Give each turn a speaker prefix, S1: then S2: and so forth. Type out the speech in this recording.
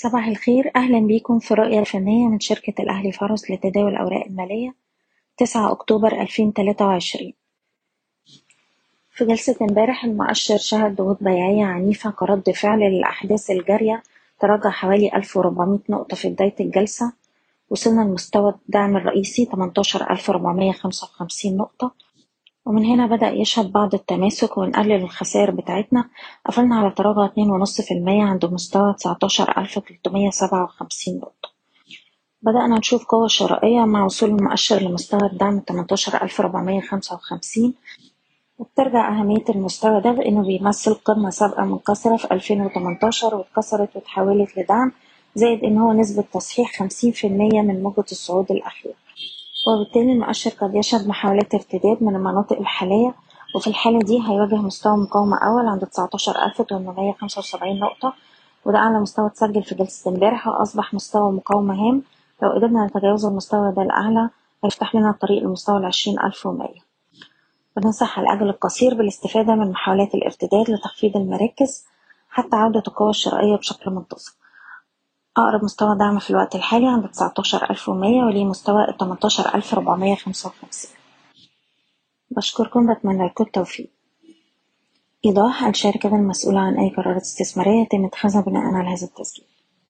S1: صباح الخير. أهلا بيكم في الرؤية الفنية من شركة الأهلي فارس لتداول الأوراق المالية. تسعة أكتوبر ألفين تلاتة وعشرين. في جلسة امبارح المؤشر شهد ضغوط بيعية عنيفة كرد فعل للأحداث الجارية تراجع حوالي ألف وربعمية نقطة في بداية الجلسة وصلنا لمستوى الدعم الرئيسي تمنتاشر ألف ربعمية خمسة وخمسين نقطة. ومن هنا بدأ يشهد بعض التماسك ونقلل الخسائر بتاعتنا. قفلنا على تراجع اتنين ونص في المية عند مستوى تسعتاشر ألف تلتمية سبعة وخمسين نقطة. بدأنا نشوف قوة شرائية مع وصول المؤشر لمستوى الدعم تمنتاشر ألف ربعمية خمسة وخمسين. وبترجع أهمية المستوى ده بإنه بيمثل قمة سابقة منكسرة في ألفين وتمنتاشر واتكسرت واتحولت لدعم زائد إن هو نسبة تصحيح خمسين في المية من موجة الصعود الأخير وبالتالي المؤشر قد يشهد محاولات ارتداد من المناطق الحالية وفي الحالة دي هيواجه مستوى مقاومة أول عند تسعتاشر ألف تمنمية خمسة وسبعين نقطة وده أعلى مستوى اتسجل في جلسة امبارح وأصبح مستوى مقاومة هام. لو قدرنا نتجاوز المستوى ده الأعلى هيفتح لنا الطريق لمستوى العشرين ألف ومية. بننصح على الأجل القصير بالاستفادة من محاولات الارتداد لتخفيض المراكز حتى عودة القوى الشرائية بشكل منتظم. أقرب مستوى دعم في الوقت الحالي عند تسعتاشر ألف ومية وليه مستوى تمنتاشر ألف ربعمية خمسة وخمسين. بشكركم بتمنى لكم التوفيق. إيضاح الشركة المسؤولة عن أي قرارات استثمارية يتم اتخاذها بناء على هذا التسجيل.